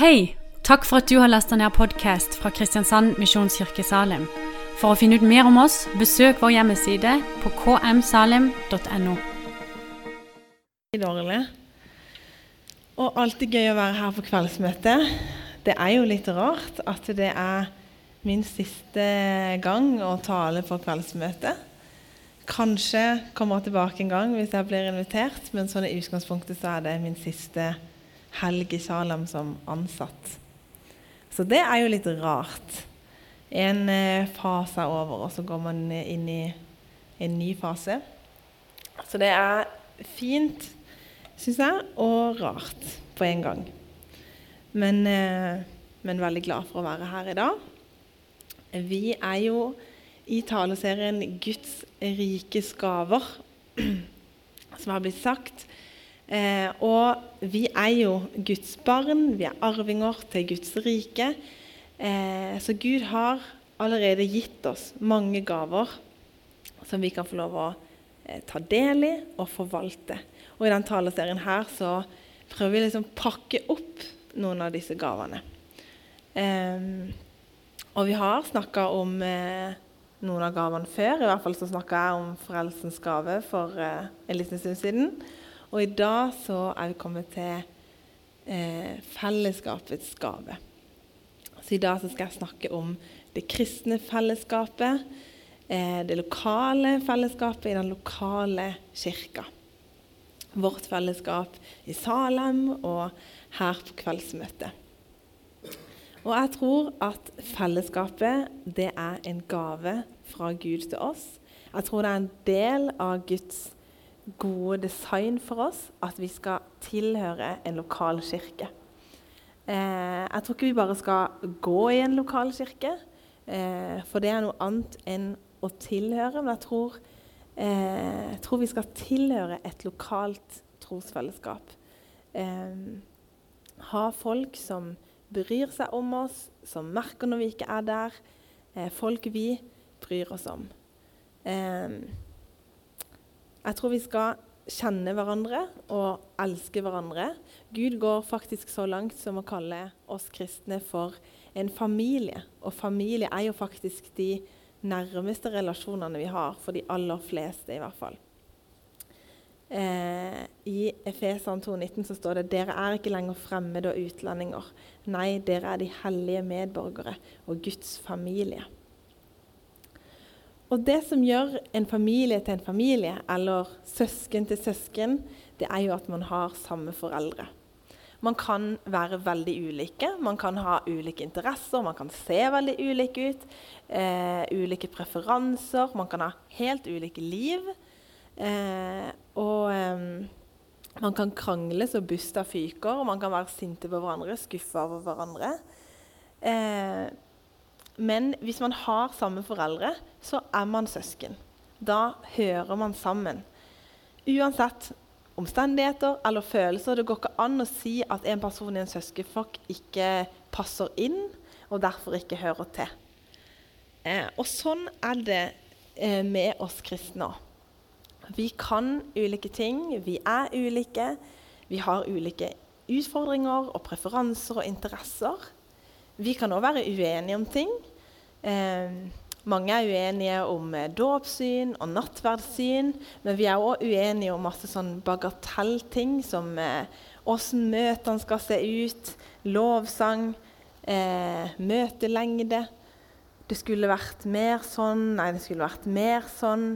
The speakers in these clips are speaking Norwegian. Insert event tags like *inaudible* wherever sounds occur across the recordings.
Hei! Takk for at du har lasta ned podkast fra Kristiansand Misjonskirke Salim. For å finne ut mer om oss, besøk vår hjemmeside på kmsalim.no. dårlig. Og alltid gøy å være her på kveldsmøte. Det er jo litt rart at det er min siste gang å tale på kveldsmøte. Kanskje kommer jeg tilbake en gang hvis jeg blir invitert, men sånn i utgangspunktet så er det min siste helg i Salem som ansatt. Så det er jo litt rart. En eh, fase er over, og så går man inn i en ny fase. Så det er fint, syns jeg, og rart på en gang. Men, eh, men veldig glad for å være her i dag. Vi er jo i taleserien 'Guds rikes gaver', *clears throat* som har blitt sagt. Eh, og vi er jo Guds barn, vi er arvinger til Guds rike. Eh, så Gud har allerede gitt oss mange gaver som vi kan få lov å eh, ta del i og forvalte. Og i denne taleserien her så prøver vi liksom pakke opp noen av disse gavene. Eh, og vi har snakka om eh, noen av gavene før. I hvert fall så snakka jeg om frelsens gave for eh, en liten stund siden. Og i dag så er vi kommet til eh, fellesskapets gave. Så i dag så skal jeg snakke om det kristne fellesskapet, eh, det lokale fellesskapet i den lokale kirka. Vårt fellesskap i Salem og her på kveldsmøtet. Og jeg tror at fellesskapet det er en gave fra Gud til oss. Jeg tror det er en del av Guds gode design for oss at vi skal tilhøre en lokal kirke. Eh, jeg tror ikke vi bare skal gå i en lokal kirke, eh, for det er noe annet enn å tilhøre. Men jeg tror, eh, jeg tror vi skal tilhøre et lokalt trosfellesskap. Eh, ha folk som bryr seg om oss, som merker når vi ikke er der. Eh, folk vi bryr oss om. Eh, jeg tror vi skal kjenne hverandre og elske hverandre. Gud går faktisk så langt som å kalle oss kristne for en familie. Og familie er jo faktisk de nærmeste relasjonene vi har, for de aller fleste i hvert fall. Eh, I Efesan 2,19 så står det dere er ikke lenger fremmede og utlendinger. Nei, dere er de hellige medborgere og Guds familie. Og det som gjør en familie til en familie, eller søsken til søsken, det er jo at man har samme foreldre. Man kan være veldig ulike, man kan ha ulike interesser, man kan se veldig ulike ut. Eh, ulike preferanser, man kan ha helt ulike liv. Eh, og eh, man kan krangle så busta fyker, og man kan være sinte på hverandre, skuffa over hverandre. Eh, men hvis man har samme foreldre, så er man søsken. Da hører man sammen. Uansett omstendigheter eller følelser. Det går ikke an å si at en person i en søskenflokk ikke passer inn og derfor ikke hører til. Eh, og sånn er det eh, med oss kristne òg. Vi kan ulike ting, vi er ulike. Vi har ulike utfordringer og preferanser og interesser. Vi kan òg være uenige om ting. Eh, mange er uenige om eh, dåpssyn og nattverdssyn, men vi er òg uenige om masse sånn bagatellting som åssen eh, møtene skal se ut, lovsang, eh, møtelengde. Det skulle vært mer sånn, nei, det skulle vært mer sånn.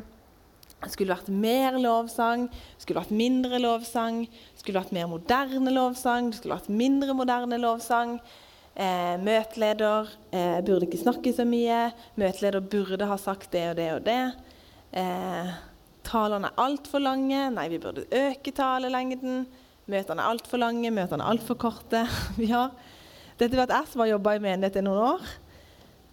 Det skulle vært mer lovsang, det skulle vært mindre lovsang. Det skulle vært mer moderne lovsang, det skulle vært mindre moderne lovsang. Eh, møteleder eh, burde ikke snakke så mye. Møteleder burde ha sagt det og det og det. Eh, talene er altfor lange. Nei, vi burde øke talelengden. Møtene er altfor lange, møtene er altfor korte. *laughs* vi har, dette vet jeg som har jobba i menighet i noen år.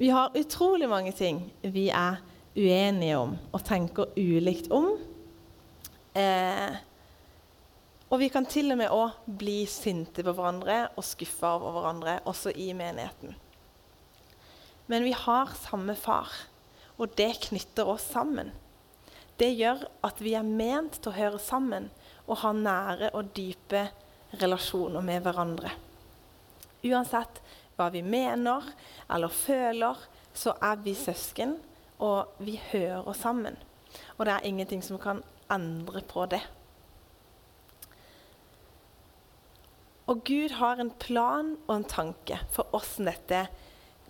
Vi har utrolig mange ting vi er uenige om og tenker ulikt om. Eh, og vi kan til og med òg bli sinte på hverandre og skuffa over hverandre, også i menigheten. Men vi har samme far, og det knytter oss sammen. Det gjør at vi er ment til å høre sammen og ha nære og dype relasjoner med hverandre. Uansett hva vi mener eller føler, så er vi søsken, og vi hører sammen. Og det er ingenting som kan endre på det. Og Gud har en plan og en tanke for hvordan dette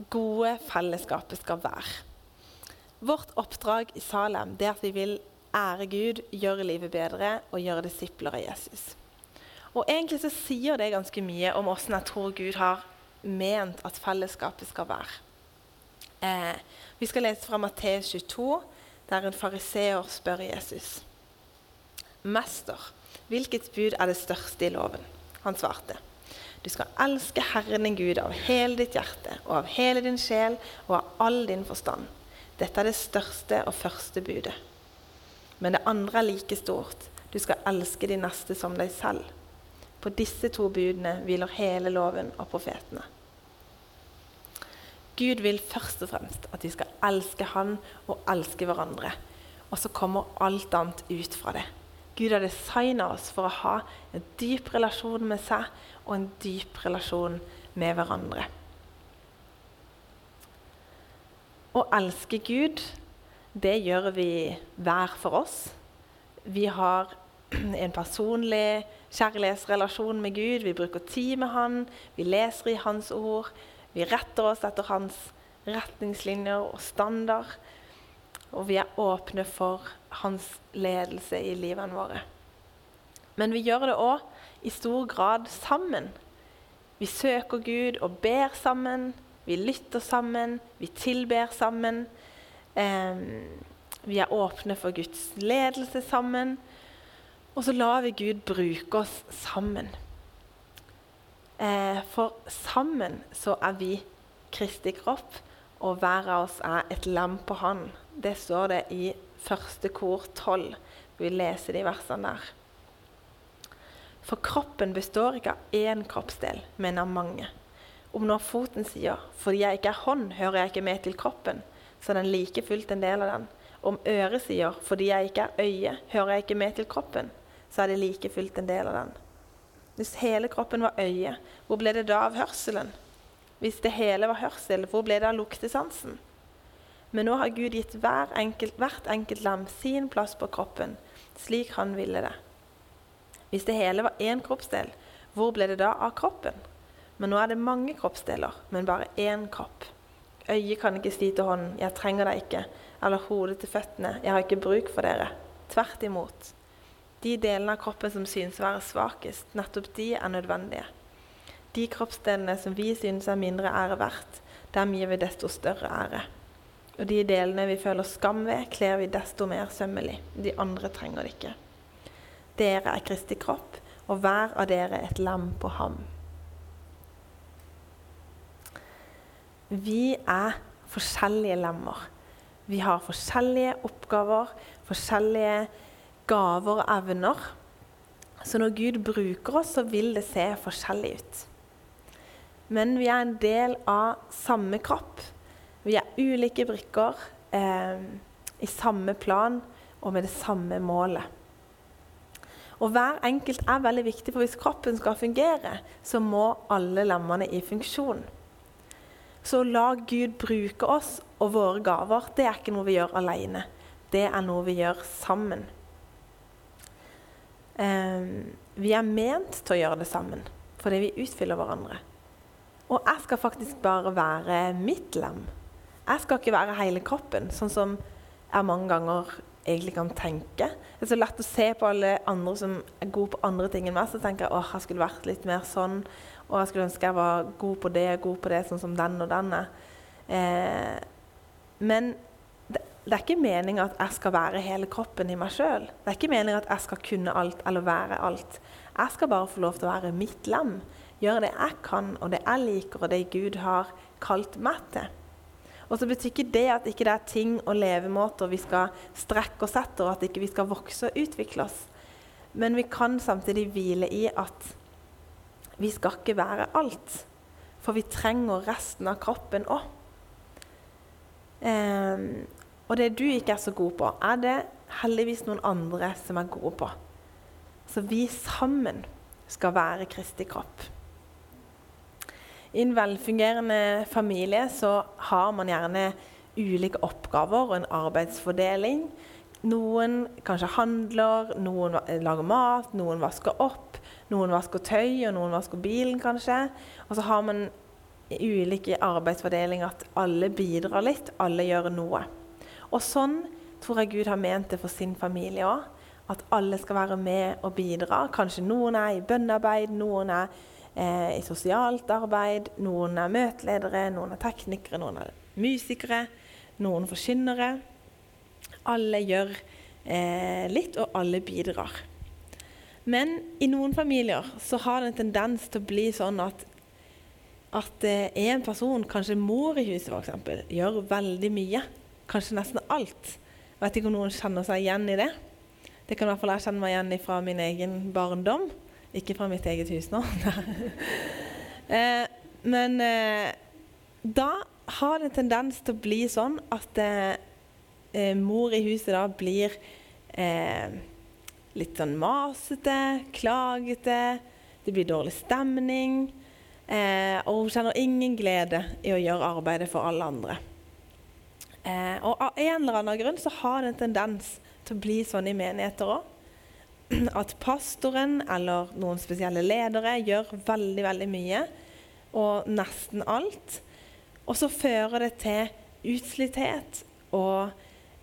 gode fellesskapet skal være. Vårt oppdrag i Salem er at vi vil ære Gud, gjøre livet bedre og gjøre disipler av Jesus. Og Egentlig så sier det ganske mye om hvordan jeg tror Gud har ment at fellesskapet skal være. Eh, vi skal lese fra Matteus 22, der en fariseer spør Jesus. Mester, hvilket bud er det største i loven? Han svarte. Du skal elske Herren din Gud av hele ditt hjerte og av hele din sjel og av all din forstand. Dette er det største og første budet. Men det andre er like stort. Du skal elske de neste som deg selv. På disse to budene hviler hele loven og profetene. Gud vil først og fremst at vi skal elske Han og elske hverandre. Og så kommer alt annet ut fra det. Gud har designa oss for å ha en dyp relasjon med seg og en dyp relasjon med hverandre. Å elske Gud, det gjør vi hver for oss. Vi har en personlig kjærlighetsrelasjon med Gud. Vi bruker tid med Han. Vi leser i Hans ord. Vi retter oss etter Hans retningslinjer og standard. Og vi er åpne for hans ledelse i livene våre. Men vi gjør det òg i stor grad sammen. Vi søker Gud og ber sammen. Vi lytter sammen. Vi tilber sammen. Eh, vi er åpne for Guds ledelse sammen. Og så lar vi Gud bruke oss sammen. Eh, for sammen så er vi Kristi kropp, og hver av oss er et lam på Han. Det står det i første kor 12. Vi leser de versene der. For kroppen består ikke av én kroppsdel, men av mange. Om når foten sier 'fordi jeg ikke er hånd, hører jeg ikke med til kroppen', så er den like fullt en del av den. Om øret sier 'fordi jeg ikke er øye, hører jeg ikke med til kroppen', så er det like fullt en del av den. Hvis hele kroppen var øye, hvor ble det da av hørselen? Hvis det hele var hørsel, hvor ble det av luktesansen? Men nå har Gud gitt hver enkelt, hvert enkelt lam sin plass på kroppen, slik han ville det. Hvis det hele var én kroppsdel, hvor ble det da av kroppen? Men nå er det mange kroppsdeler, men bare én kropp. Øyet kan ikke si til hånden 'Jeg trenger deg ikke', eller hodet til føttene 'Jeg har ikke bruk for dere'. Tvert imot. De delene av kroppen som synes å være svakest, nettopp de er nødvendige. De kroppsdelene som vi synes er mindre ære verdt, dem gir vi desto større ære. Og de delene vi føler skam ved, kler vi desto mer sømmelig. De andre trenger det ikke. Dere er Kristi kropp, og hver av dere et lam på ham. Vi er forskjellige lemmer. Vi har forskjellige oppgaver, forskjellige gaver og evner. Så når Gud bruker oss, så vil det se forskjellig ut. Men vi er en del av samme kropp. Vi er ulike brikker eh, i samme plan og med det samme målet. Og Hver enkelt er veldig viktig, for hvis kroppen skal fungere, så må alle lemmene i funksjon. Så la Gud bruke oss og våre gaver. Det er ikke noe vi gjør alene. Det er noe vi gjør sammen. Eh, vi er ment til å gjøre det sammen fordi vi utfyller hverandre. Og jeg skal faktisk bare være mitt lem. Jeg skal ikke være hele kroppen, sånn som jeg mange ganger egentlig kan tenke. Det er så lett å se på alle andre som er gode på andre ting enn meg. Så tenker jeg åh, jeg skulle vært litt mer sånn. Og jeg skulle ønske jeg var god på det, god på det, sånn som den og den er. Eh, men det, det, er ikke meninga at jeg skal være hele kroppen i meg sjøl. Det er ikke meninga at jeg skal kunne alt eller være alt. Jeg skal bare få lov til å være mitt lem. Gjøre det jeg kan, og det jeg liker, og det Gud har kalt meg til. Og så betyr ikke det at ikke det er ting og levemåter vi skal strekke oss etter, og at ikke vi skal vokse og utvikle oss. Men vi kan samtidig hvile i at vi skal ikke være alt. For vi trenger resten av kroppen òg. Eh, og det du ikke er så god på, er det heldigvis noen andre som er gode på. Så vi sammen skal være Kristi kropp. I en velfungerende familie så har man gjerne ulike oppgaver og en arbeidsfordeling. Noen kanskje handler, noen lager mat, noen vasker opp, noen vasker tøy, og noen vasker bilen kanskje. Og så har man ulike arbeidsfordeling at alle bidrar litt, alle gjør noe. Og sånn tror jeg Gud har ment det for sin familie òg. At alle skal være med og bidra. Kanskje noen er i bønnearbeid, noen er eh, i sosialt arbeid, noen er møteledere, noen er teknikere, noen er musikere, noen forkynnere. Alle gjør eh, litt, og alle bidrar. Men i noen familier så har det en tendens til å bli sånn at at eh, en person, kanskje mor i huset f.eks., gjør veldig mye. Kanskje nesten alt. Vet ikke om noen kjenner seg igjen i det. Det kan i hvert fall jeg kjenne meg igjen fra min egen barndom. Ikke fra mitt eget hus nå. *laughs* eh, men eh, da har det en tendens til å bli sånn at eh, eh mor i huset da blir eh, litt sånn masete, klagete. Det blir dårlig stemning. Eh, og hun kjenner ingen glede i å gjøre arbeidet for alle andre. Og av en eller annen grunn så har det en tendens til å bli sånn i menigheter òg. *clears throat* At pastoren eller noen spesielle ledere gjør veldig, veldig mye, og nesten alt. Og så fører det til utslitthet og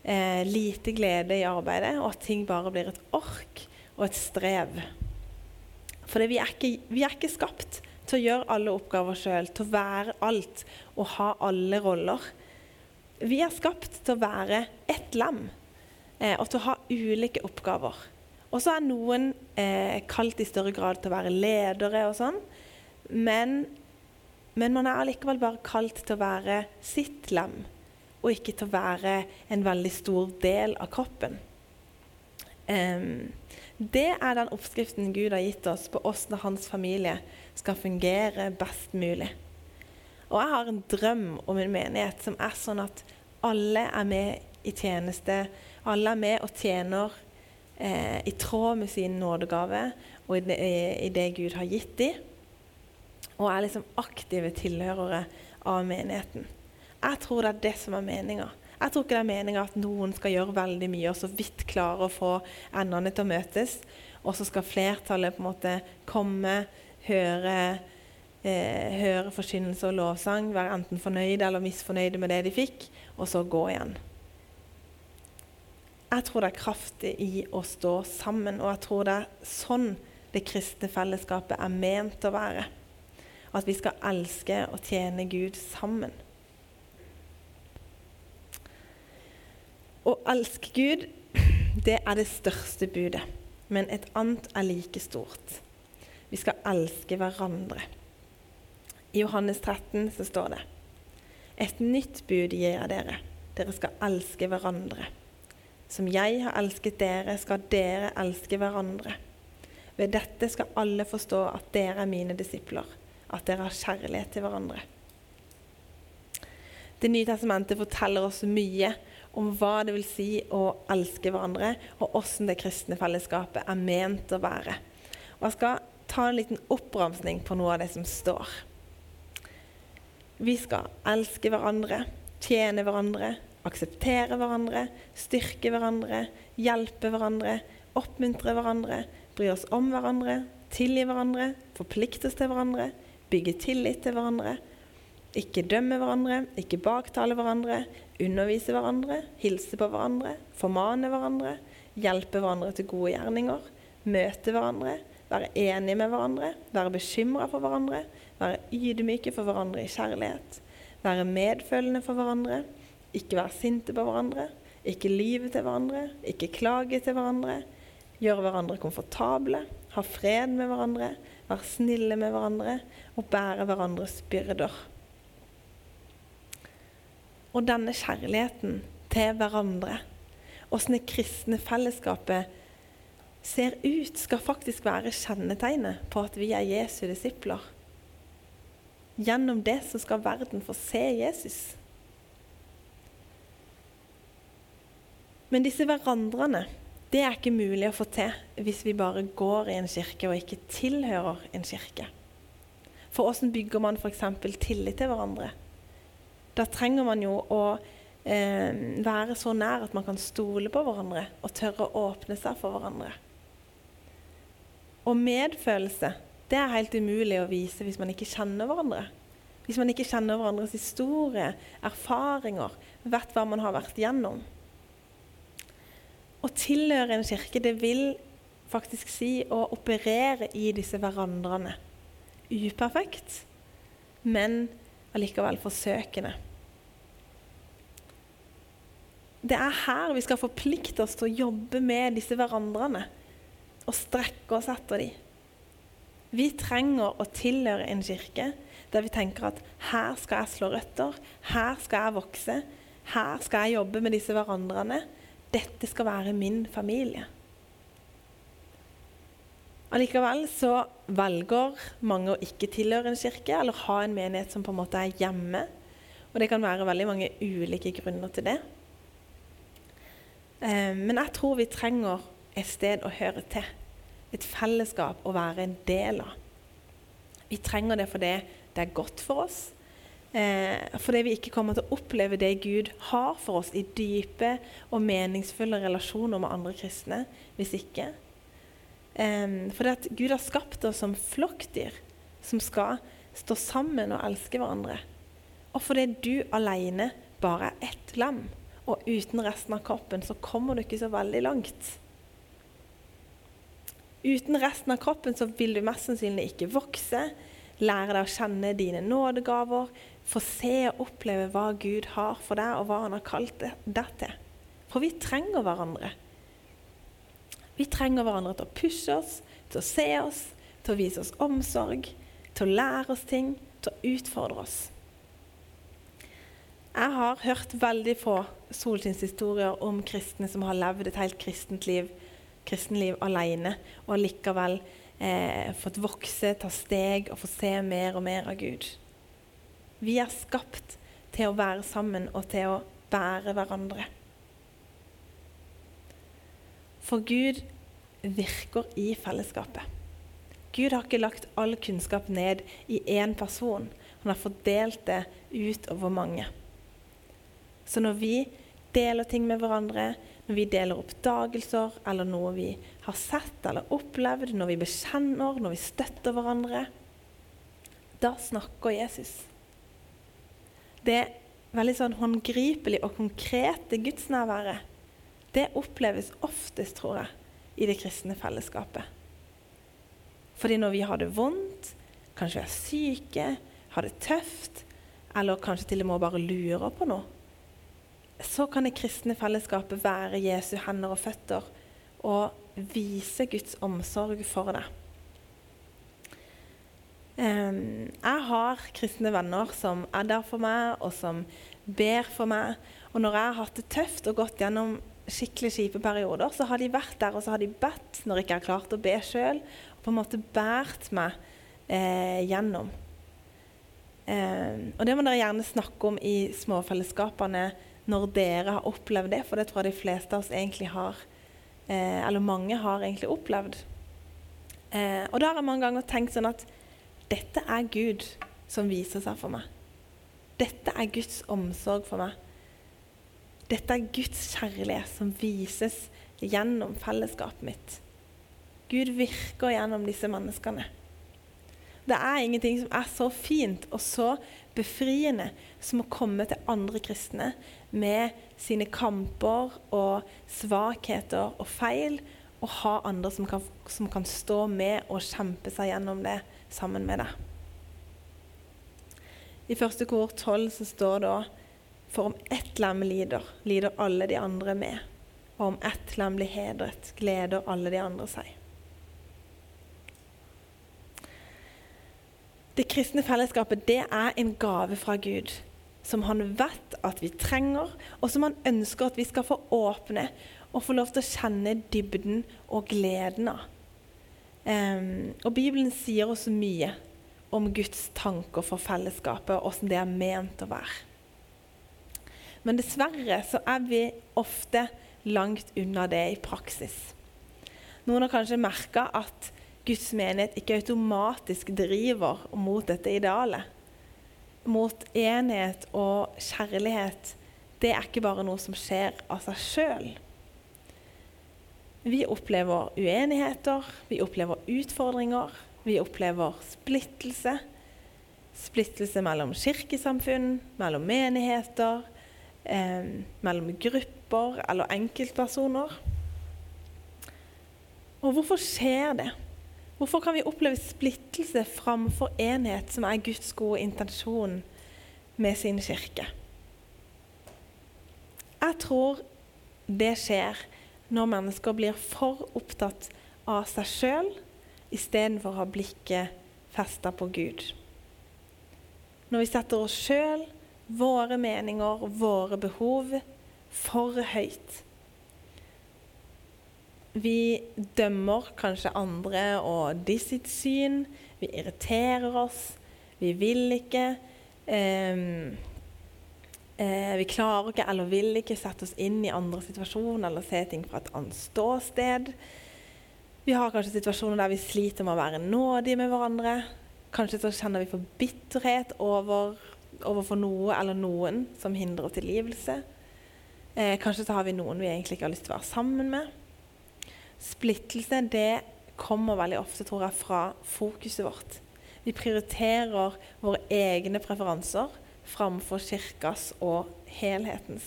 eh, lite glede i arbeidet, og at ting bare blir et ork og et strev. For vi vi er ikke skapt til å gjøre alle oppgaver sjøl, til å være alt og ha alle roller. Vi er skapt til å være ett lem eh, og til å ha ulike oppgaver. Og så er noen eh, kalt i større grad til å være ledere og sånn. Men, men man er allikevel bare kalt til å være sitt lem, og ikke til å være en veldig stor del av kroppen. Um, det er den oppskriften Gud har gitt oss på hvordan hans familie skal fungere best mulig. Og jeg har en drøm om en menighet som er sånn at alle er med i tjeneste. Alle er med og tjener eh, i tråd med sin nådegave og i det, i det Gud har gitt dem. Og er liksom aktive tilhørere av menigheten. Jeg tror det er det som er meninga. Jeg tror ikke det er meninga at noen skal gjøre veldig mye og så vidt klare å få endene til å møtes, og så skal flertallet på en måte komme, høre, eh, høre forkynnelse og lovsang, være enten fornøyde eller misfornøyde med det de fikk, og så gå igjen. Jeg tror det er kraftig i å stå sammen, og jeg tror det er sånn det kristne fellesskapet er ment å være. At vi skal elske og tjene Gud sammen. Å elske Gud, det er det største budet. Men et annet er like stort. Vi skal elske hverandre. I Johannes 13 så står det Et nytt bud gir jeg dere. Dere skal elske hverandre. Som jeg har elsket dere, skal dere elske hverandre. Ved dette skal alle forstå at dere er mine disipler, at dere har kjærlighet til hverandre. Det nye testamentet forteller oss mye om hva det vil si å elske hverandre, og hvordan det kristne fellesskapet er ment å være. Og Jeg skal ta en liten oppramsning på noe av det som står. Vi skal elske hverandre, tjene hverandre, akseptere hverandre, styrke hverandre, hjelpe hverandre, oppmuntre hverandre, bry oss om hverandre, tilgi hverandre, forplikte oss til hverandre, bygge tillit til hverandre, ikke dømme hverandre, ikke baktale hverandre, undervise hverandre, hilse på hverandre, formane hverandre, hjelpe hverandre til gode gjerninger, møte hverandre, være enige med hverandre, være bekymra for hverandre, være ydmyke for hverandre i kjærlighet, være medfølende for hverandre, ikke være sinte på hverandre, ikke lyve til hverandre, ikke klage til hverandre, gjøre hverandre komfortable, ha fred med hverandre, være snille med hverandre. Og bære hverandres byrder. Og denne kjærligheten til hverandre, åssen det kristne fellesskapet ser ut, skal faktisk være kjennetegnet på at vi er Jesu disipler. Gjennom det så skal verden få se Jesus. Men disse hverandrene, det er ikke mulig å få til hvis vi bare går i en kirke og ikke tilhører en kirke. For hvordan bygger man f.eks. tillit til hverandre? Da trenger man jo å eh, være så nær at man kan stole på hverandre og tørre å åpne seg for hverandre. Og medfølelse det er helt umulig å vise hvis man ikke kjenner hverandre. Hvis man ikke kjenner hverandres historie, erfaringer, vet hva man har vært gjennom. Å tilhøre en kirke, det vil faktisk si å operere i disse hverandrene. Uperfekt, men allikevel forsøkende. Det er her vi skal forplikte oss til å jobbe med disse hverandrene og strekke oss etter dem. Vi trenger å tilhøre en kirke der vi tenker at her skal jeg slå røtter, her skal jeg vokse, her skal jeg jobbe med disse hverandrene. Dette skal være min familie. Allikevel så velger mange å ikke tilhøre en kirke eller ha en menighet som på en måte er hjemme. Og det kan være veldig mange ulike grunner til det. Eh, men jeg tror vi trenger et sted å høre til. Et fellesskap å være en del av. Vi trenger det fordi det er godt for oss. Eh, fordi vi ikke kommer til å oppleve det Gud har for oss i dype og meningsfulle relasjoner med andre kristne hvis ikke. Eh, fordi at Gud har skapt oss som flokkdyr som skal stå sammen og elske hverandre. Og fordi du alene bare er ett lam og uten resten av kroppen, så kommer du ikke så veldig langt. Uten resten av kroppen så vil du mest sannsynlig ikke vokse, lære deg å kjenne dine nådegaver, få se og oppleve hva Gud har for deg, og hva Han har kalt deg til. For vi trenger hverandre. Vi trenger hverandre til å pushe oss, til å se oss, til å vise oss omsorg, til å lære oss ting, til å utfordre oss. Jeg har hørt veldig få solskinnshistorier om kristne som har levd et helt kristent liv, kristenliv alene, og likevel eh, fått vokse, ta steg og få se mer og mer av Gud. Vi er skapt til å være sammen og til å bære hverandre. For Gud virker i fellesskapet. Gud har ikke lagt all kunnskap ned i én person. Han har fordelt det utover mange. Så når vi deler ting med hverandre, når vi deler oppdagelser eller noe vi har sett eller opplevd, når vi bekjenner, når vi støtter hverandre, da snakker Jesus. Det veldig sånn håndgripelig og konkrete gudsnærværet, det oppleves oftest, tror jeg, i det kristne fellesskapet. Fordi når vi har det vondt, kanskje vi er syke, har det tøft, eller kanskje til og med bare lurer på noe, så kan det kristne fellesskapet være Jesu hender og føtter og vise Guds omsorg for deg. Jeg har kristne venner som er der for meg, og som ber for meg. Og når jeg har hatt det tøft og gått gjennom skikkelig kjipe perioder, så har de vært der og så har de bedt når jeg ikke har klart å be sjøl, og på en måte båret meg eh, gjennom. Eh, og det må dere gjerne snakke om i småfellesskapene når dere har opplevd det, for det tror jeg de fleste av oss egentlig har. Eh, eller mange har egentlig opplevd. Eh, og da har jeg mange ganger tenkt sånn at dette er Gud som viser seg for meg. Dette er Guds omsorg for meg. Dette er Guds kjærlighet som vises gjennom fellesskapet mitt. Gud virker gjennom disse menneskene. Det er ingenting som er så fint og så befriende som å komme til andre kristne med sine kamper og svakheter og feil, og ha andre som kan, som kan stå med og kjempe seg gjennom det sammen med deg. I første kor 12 så står det For om ett lem lider, lider alle de andre med. Og om ett lem blir hedret, gleder alle de andre seg. Det kristne fellesskapet det er en gave fra Gud som han vet at vi trenger, og som han ønsker at vi skal få åpne og få lov til å kjenne dybden og gleden av. Um, og Bibelen sier også mye om Guds tanker for fellesskapet, og hvordan det er ment å være. Men dessverre så er vi ofte langt unna det i praksis. Noen har kanskje merka at Guds menighet ikke automatisk driver mot dette idealet. Mot enhet og kjærlighet. Det er ikke bare noe som skjer av seg sjøl. Vi opplever uenigheter, vi opplever utfordringer, vi opplever splittelse. Splittelse mellom kirkesamfunn, mellom menigheter, eh, mellom grupper eller enkeltpersoner. Og hvorfor skjer det? Hvorfor kan vi oppleve splittelse framfor enhet, som er Guds gode intensjon med sin kirke? Jeg tror det skjer når mennesker blir for opptatt av seg sjøl istedenfor å ha blikket festa på Gud. Når vi setter oss sjøl, våre meninger, våre behov for høyt. Vi dømmer kanskje andre og de sitt syn. Vi irriterer oss. Vi vil ikke. Eh, eh, vi klarer ikke eller vil ikke sette oss inn i andre situasjoner eller se ting fra et annet ståsted. Vi har kanskje situasjoner der vi sliter med å være nådige med hverandre. Kanskje så kjenner vi for bitterhet over, overfor noe eller noen som hindrer tilgivelse. Eh, kanskje så har vi noen vi egentlig ikke har lyst til å være sammen med. Splittelse det kommer veldig ofte tror jeg, fra fokuset vårt. Vi prioriterer våre egne preferanser framfor kirkas og helhetens.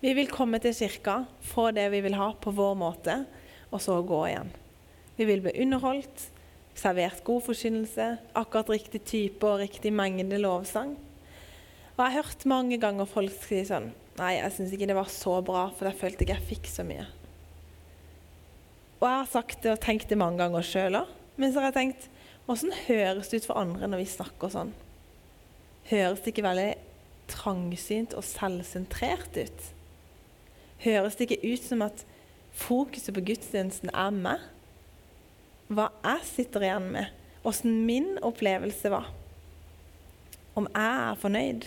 Vi vil komme til kirka, få det vi vil ha, på vår måte og så gå igjen. Vi vil bli underholdt, servert god forkynnelse, akkurat riktig type og riktig mengde lovsang. Og jeg har hørt mange ganger folk si sånn Nei, jeg syns ikke det var så bra, for jeg følte ikke jeg fikk så mye. Og jeg har sagt det og tenkt det mange ganger sjøl òg. Men så har jeg tenkt Åssen høres det ut for andre når vi snakker sånn? Høres det ikke veldig trangsynt og selvsentrert ut? Høres det ikke ut som at fokuset på gudstjenesten er meg. Hva jeg sitter igjen med. Åssen min opplevelse var. Om jeg er fornøyd.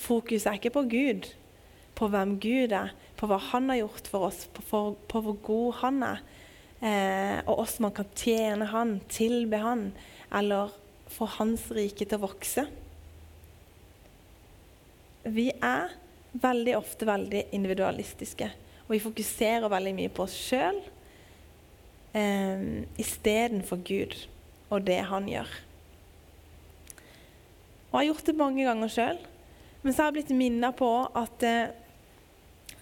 Fokuset er ikke på Gud, på hvem Gud er, på hva Han har gjort for oss, på, for, på hvor god Han er, eh, og hvordan man kan tjene Han, tilbe Han, eller få Hans rike til å vokse. Vi er veldig ofte veldig individualistiske. Og vi fokuserer veldig mye på oss sjøl eh, istedenfor Gud og det han gjør. Og jeg har gjort det mange ganger sjøl, men så har jeg blitt minna på at eh,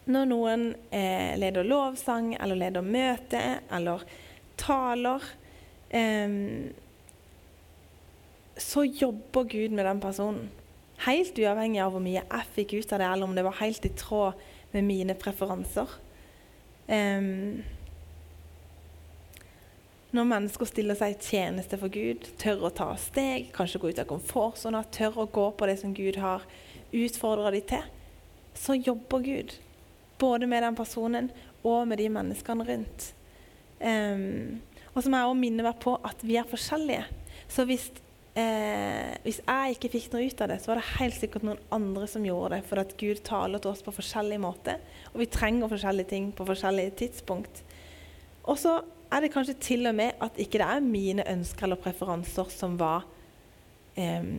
når noen eh, leder lovsang eller leder møte eller taler eh, så jobber Gud med den personen. Helt uavhengig av hvor mye jeg fikk ut av det, eller om det var helt i tråd med mine preferanser. Um, når mennesker stiller seg i tjeneste for Gud, tør å ta steg, kanskje gå ut av komfortsona, tør å gå på det som Gud har utfordra dem til, så jobber Gud. Både med den personen og med de menneskene rundt. Um, og så må jeg også minne meg på at vi er forskjellige. Så hvis eh, hvis jeg ikke fikk noe ut av det, så var det helt sikkert noen andre som gjorde det. For at Gud taler til oss på forskjellige måter. Og vi trenger forskjellige ting på forskjellige tidspunkt. Og så er det kanskje til og med at ikke det er mine ønsker eller preferanser som var eh,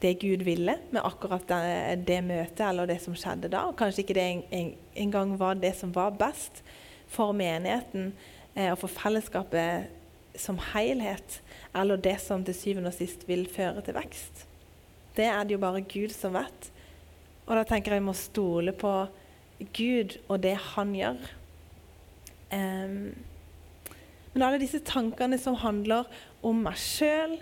det Gud ville med akkurat det, det, møtet eller det som skjedde da. Og Kanskje ikke det engang en, en var det som var best for menigheten eh, og for fellesskapet som helhet, eller det som til syvende og sist vil føre til vekst. Det er det jo bare Gud som vet. Og da tenker jeg vi må stole på Gud og det han gjør. Um, men alle disse tankene som handler om meg sjøl,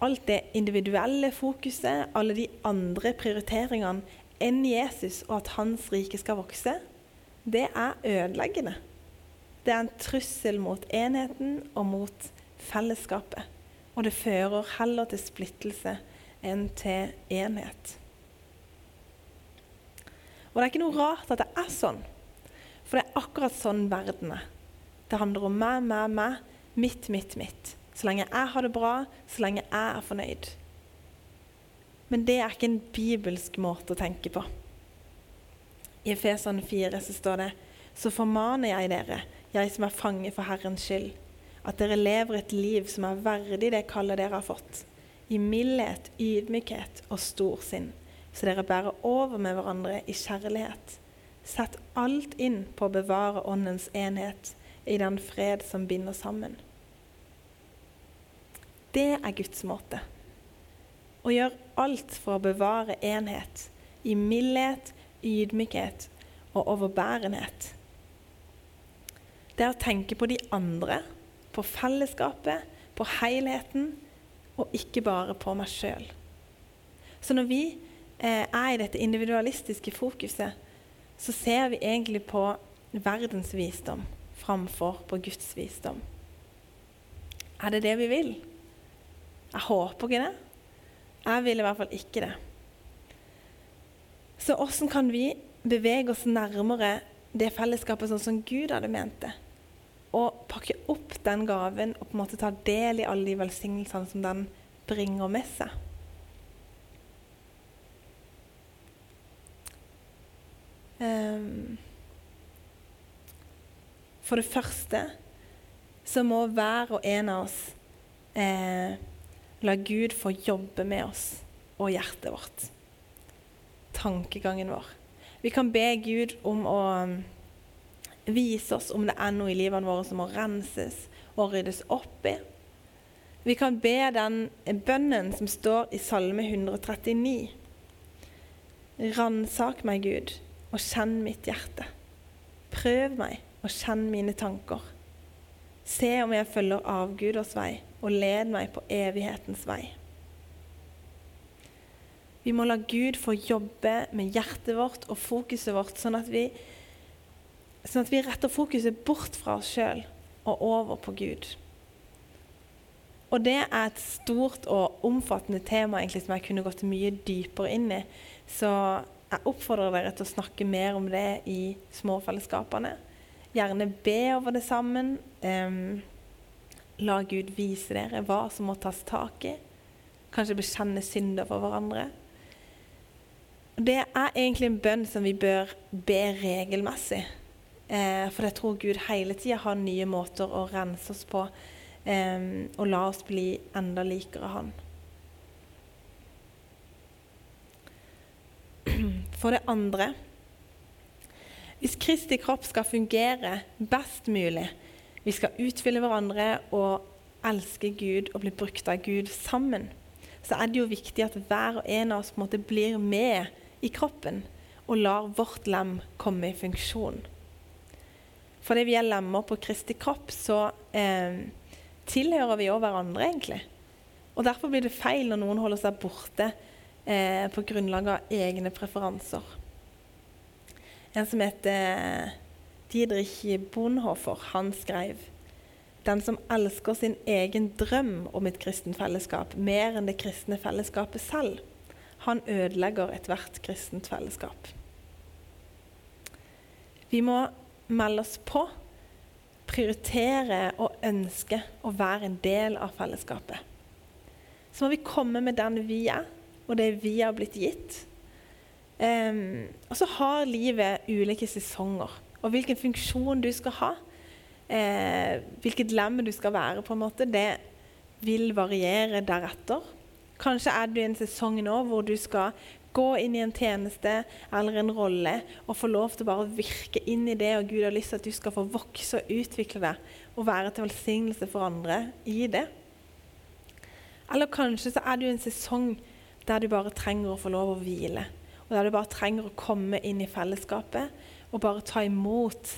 alt det individuelle fokuset, alle de andre prioriteringene enn Jesus og at hans rike skal vokse, det er ødeleggende. Det er en trussel mot enheten og mot fellesskapet. Og det fører heller til splittelse enn til enhet. Og det er ikke noe rart at det er sånn, for det er akkurat sånn verden er. Det handler om meg, meg, meg, mitt, mitt, mitt. Så lenge jeg har det bra, så lenge jeg er fornøyd. Men det er ikke en bibelsk måte å tenke på. I Efesene 4 så står det så formaner jeg dere jeg som er fange for Herrens skyld, at dere lever et liv som er verdig det kallet dere har fått, i mildhet, ydmykhet og storsinn, så dere bærer over med hverandre i kjærlighet. Sett alt inn på å bevare åndens enhet i den fred som binder sammen. Det er Guds måte. Å gjøre alt for å bevare enhet i mildhet, ydmykhet og overbærenhet. Det er å tenke på de andre, på fellesskapet, på helheten, og ikke bare på meg sjøl. Så når vi eh, er i dette individualistiske fokuset, så ser vi egentlig på verdens visdom framfor på Guds visdom. Er det det vi vil? Jeg håper ikke det. Jeg vil i hvert fall ikke det. Så åssen kan vi bevege oss nærmere det fellesskapet sånn som Gud hadde ment det? Og pakke opp den gaven og på en måte ta del i alle de velsignelsene som den bringer med seg. Um, for det første så må hver og en av oss eh, la Gud få jobbe med oss og hjertet vårt. Tankegangen vår. Vi kan be Gud om å vise oss om det er noe i livene våre som må renses og ryddes opp i. Vi kan be den bønnen som står i Salme 139. Ransak meg, Gud, og kjenn mitt hjerte. Prøv meg og kjenn mine tanker. Se om jeg følger avguders vei, og led meg på evighetens vei. Vi må la Gud få jobbe med hjertet vårt og fokuset vårt, sånn at vi, sånn at vi retter fokuset bort fra oss sjøl og over på Gud. Og det er et stort og omfattende tema egentlig, som jeg kunne gått mye dypere inn i. Så jeg oppfordrer dere til å snakke mer om det i småfellesskapene. Gjerne be over det sammen. Um, la Gud vise dere hva som må tas tak i. Kanskje bekjenne synder for hverandre. Det er egentlig en bønn som vi bør be regelmessig. Eh, for jeg tror Gud hele tida har nye måter å rense oss på eh, og la oss bli enda likere Han. *clears throat* For det andre hvis Kristi kropp skal fungere best mulig, vi skal utfylle hverandre og elske Gud og bli brukt av Gud sammen, så er det jo viktig at hver og en av oss på en måte blir med i kroppen og lar vårt lem komme i funksjon. Fordi vi er lemmer på Kristi kropp, så eh, tilhører vi òg hverandre, egentlig. Og Derfor blir det feil når noen holder seg borte eh, på grunnlag av egne preferanser. En som heter Didrich Bonhoeffer, han skrev den som elsker sin egen drøm om et kristent fellesskap mer enn det kristne fellesskapet selv, han ødelegger ethvert kristent fellesskap. Vi må melde oss på, prioritere og ønske å være en del av fellesskapet. Så må vi komme med den vi er, og det vi har blitt gitt. Um, og så har livet ulike sesonger. Og hvilken funksjon du skal ha, eh, hvilket lem du skal være, på en måte, det vil variere deretter. Kanskje er du i en sesong nå hvor du skal gå inn i en tjeneste eller en rolle og få lov til å virke inn i det, og Gud har lyst til at du skal få vokse og utvikle deg og være til velsignelse for andre i det. Eller kanskje så er du i en sesong der du bare trenger å få lov å hvile og der du bare trenger å komme inn i fellesskapet og bare ta imot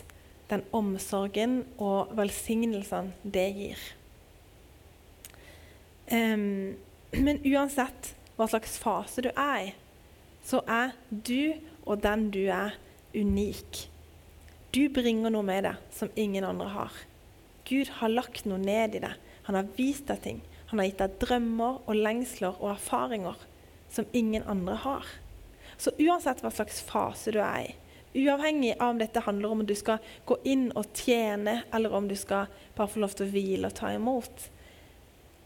den omsorgen og velsignelsene det gir. Um, men uansett hva slags fase du er i, så er du og den du er, unik. Du bringer noe med deg som ingen andre har. Gud har lagt noe ned i deg. Han har vist deg ting. Han har gitt deg drømmer og lengsler og erfaringer som ingen andre har. Så uansett hva slags fase du er i, uavhengig av om dette handler om om du skal gå inn og tjene, eller om du skal bare få lov til å hvile og ta imot,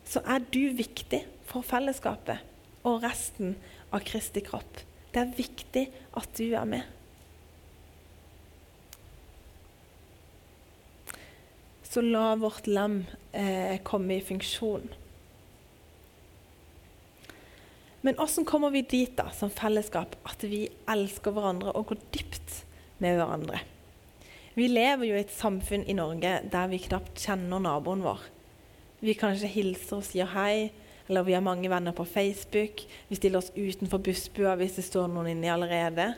så er du viktig for fellesskapet og resten av Kristi kropp. Det er viktig at du er med. så la vårt lem eh, komme i funksjon. Men åssen kommer vi dit da, som fellesskap, at vi elsker hverandre og går dypt med hverandre? Vi lever jo i et samfunn i Norge der vi knapt kjenner naboen vår. Vi kanskje hilser og sier hei, eller vi har mange venner på Facebook. Vi stiller oss utenfor bussbua hvis det står noen inni allerede.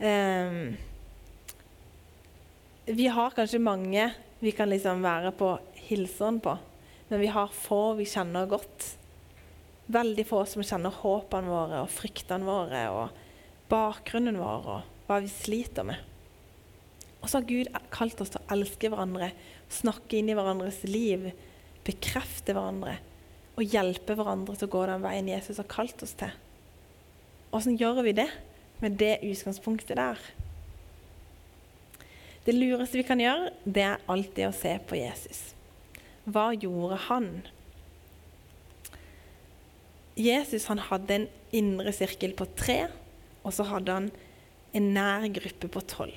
Um, vi har kanskje mange vi kan liksom være på hilsen på, men vi har få vi kjenner godt. Veldig få som kjenner håpene våre og fryktene våre og bakgrunnen vår og hva vi sliter med. Og så har Gud kalt oss til å elske hverandre, snakke inn i hverandres liv, bekrefte hverandre og hjelpe hverandre til å gå den veien Jesus har kalt oss til. Åssen gjør vi det med det utgangspunktet der? Det lureste vi kan gjøre, det er alltid å se på Jesus. Hva gjorde han? Jesus han hadde en indre sirkel på tre, og så hadde han en nær gruppe på tolv.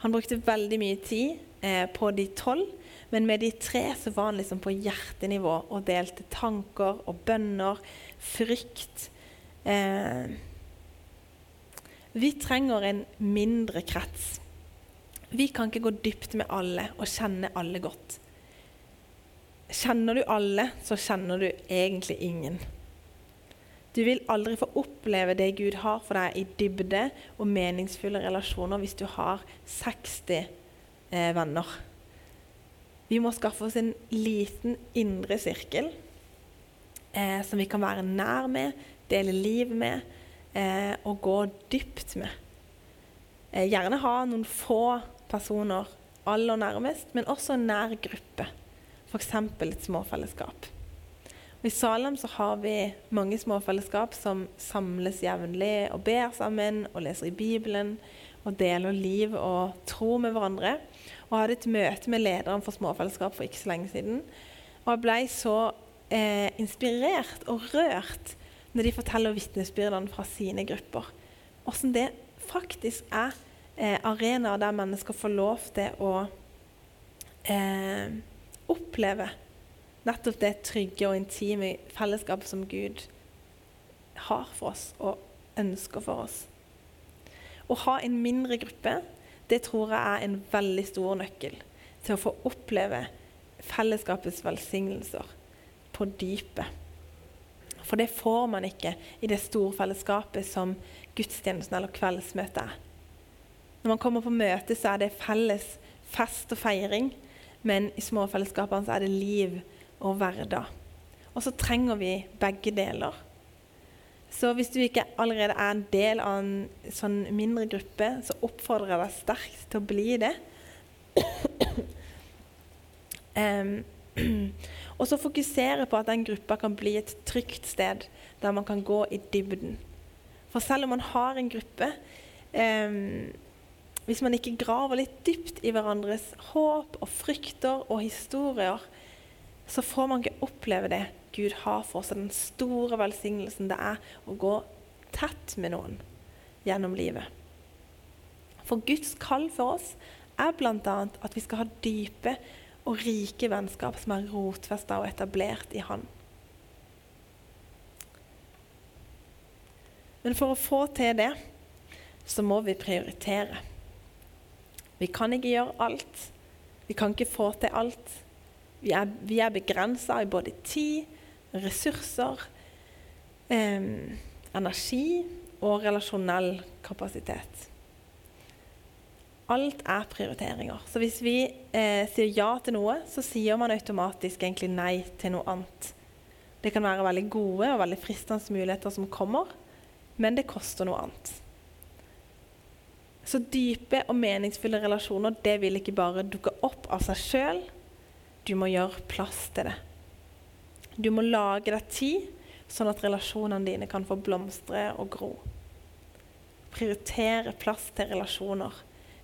Han brukte veldig mye tid eh, på de tolv, men med de tre så var han liksom på hjertenivå og delte tanker og bønner, frykt. Eh, vi trenger en mindre krets vi kan ikke gå dypt med alle og kjenne alle godt. Kjenner du alle, så kjenner du egentlig ingen. Du vil aldri få oppleve det Gud har for deg i dybde og meningsfulle relasjoner hvis du har 60 eh, venner. Vi må skaffe oss en liten indre sirkel eh, som vi kan være nær med, dele liv med eh, og gå dypt med. Eh, gjerne ha noen få personer aller nærmest, men også en nær gruppe. F.eks. et småfellesskap. Og I Salem så har vi mange småfellesskap som samles jevnlig og ber sammen og leser i Bibelen og deler liv og tro med hverandre. Og hadde et møte med lederen for småfellesskap for ikke så lenge siden. Og jeg ble så eh, inspirert og rørt når de forteller vitnesbyrdene fra sine grupper. Åssen det faktisk er eh, arenaer der mennesker får lov til å eh, oppleve nettopp det trygge og intime fellesskapet som Gud har for oss og ønsker for oss. Å ha en mindre gruppe, det tror jeg er en veldig stor nøkkel til å få oppleve fellesskapets velsignelser på dypet. For det får man ikke i det store fellesskapet som gudstjenesten eller kveldsmøtet er. Når man kommer på møte, så er det felles fest og feiring. Men i småfellesskapene så er det liv og hverdag. Og så trenger vi begge deler. Så hvis du ikke allerede er en del av en sånn mindre gruppe, så oppfordrer jeg deg sterkt til å bli det. um, og så fokusere på at den gruppa kan bli et trygt sted der man kan gå i dybden. For selv om man har en gruppe um, hvis man ikke graver litt dypt i hverandres håp og frykter og historier, så får man ikke oppleve det Gud har for oss, den store velsignelsen det er å gå tett med noen gjennom livet. For Guds kall for oss er bl.a. at vi skal ha dype og rike vennskap som er rotfesta og etablert i Han. Men for å få til det, så må vi prioritere. Vi kan ikke gjøre alt. Vi kan ikke få til alt. Vi er, vi er begrensa i både tid, ressurser, eh, energi og relasjonell kapasitet. Alt er prioriteringer. Så hvis vi eh, sier ja til noe, så sier man automatisk egentlig nei til noe annet. Det kan være veldig gode og veldig fristende muligheter som kommer, men det koster noe annet. Så dype og meningsfulle relasjoner det vil ikke bare dukke opp av seg sjøl. Du må gjøre plass til det. Du må lage deg tid, sånn at relasjonene dine kan få blomstre og gro. Prioritere plass til relasjoner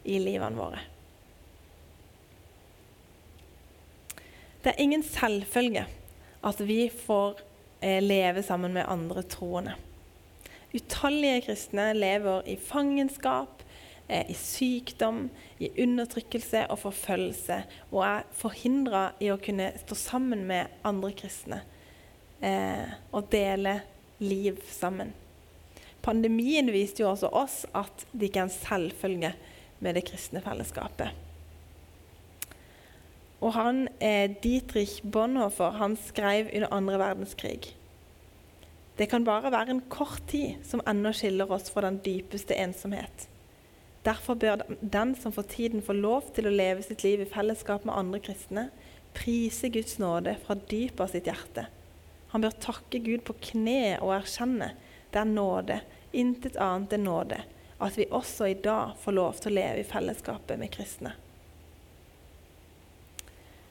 i livene våre. Det er ingen selvfølge at vi får eh, leve sammen med andre troende. Utallige kristne lever i fangenskap i sykdom, i undertrykkelse og forfølgelse, og er forhindra i å kunne stå sammen med andre kristne eh, og dele liv sammen. Pandemien viste jo også oss at det ikke er en selvfølge med det kristne fellesskapet. Og han, eh, Dietrich Bonhoeffer han skrev under andre verdenskrig det kan bare være en kort tid som ennå skiller oss fra den dypeste ensomhet. Derfor bør den som for tiden får lov til å leve sitt liv i fellesskap med andre kristne, prise Guds nåde fra dypet av sitt hjerte. Han bør takke Gud på kne og erkjenne det er nåde, intet annet enn nåde, at vi også i dag får lov til å leve i fellesskapet med kristne.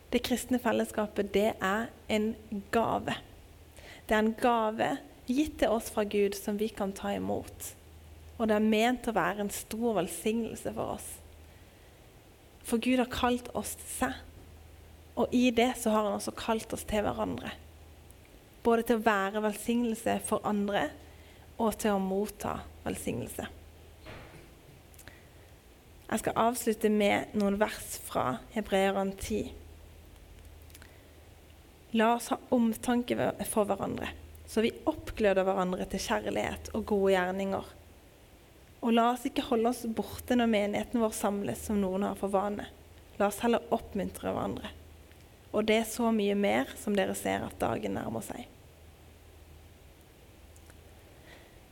Det kristne fellesskapet, det er en gave. Det er en gave gitt til oss fra Gud som vi kan ta imot. Og det er ment å være en stor velsignelse for oss. For Gud har kalt oss til seg, og i det så har han også kalt oss til hverandre. Både til å være velsignelse for andre og til å motta velsignelse. Jeg skal avslutte med noen vers fra Hebreerne 10. La oss ha omtanke for hverandre så vi oppgløder hverandre til kjærlighet og gode gjerninger. Og la oss ikke holde oss borte når menigheten vår samles, som noen har for vane. La oss heller oppmuntre hverandre. Og det er så mye mer som dere ser at dagen nærmer seg.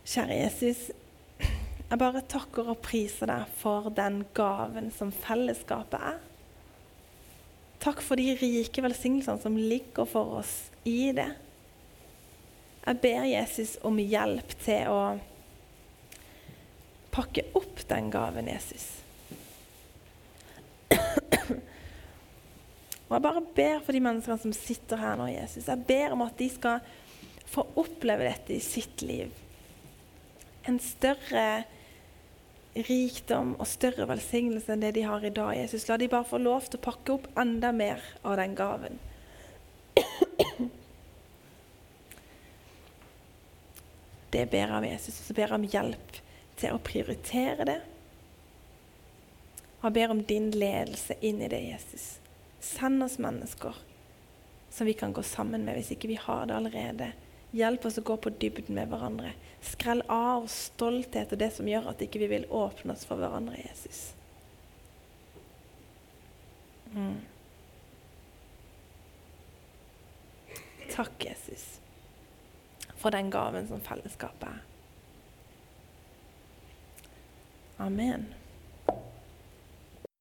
Kjære Jesus, jeg bare takker og priser deg for den gaven som fellesskapet er. Takk for de rike velsignelsene som ligger for oss i det. Jeg ber Jesus om hjelp til å pakke opp den gaven, Jesus. Og Jeg bare ber for de menneskene som sitter her nå, Jesus. Jeg ber om at de skal få oppleve dette i sitt liv. En større rikdom og større velsignelse enn det de har i dag. Jesus. La de bare få lov til å pakke opp enda mer av den gaven. Det ber jeg om Jesus, og så ber jeg om hjelp til å prioritere det. Og jeg ber om din ledelse inn i det, Jesus. Send oss mennesker som vi kan gå sammen med hvis ikke vi har det allerede. Hjelp oss å gå på dybden med hverandre. Skrell av stolthet og det som gjør at ikke vi ikke vil åpne oss for hverandre, Jesus. Mm. Takk, Jesus for den gaven som fellesskapet er. Amen.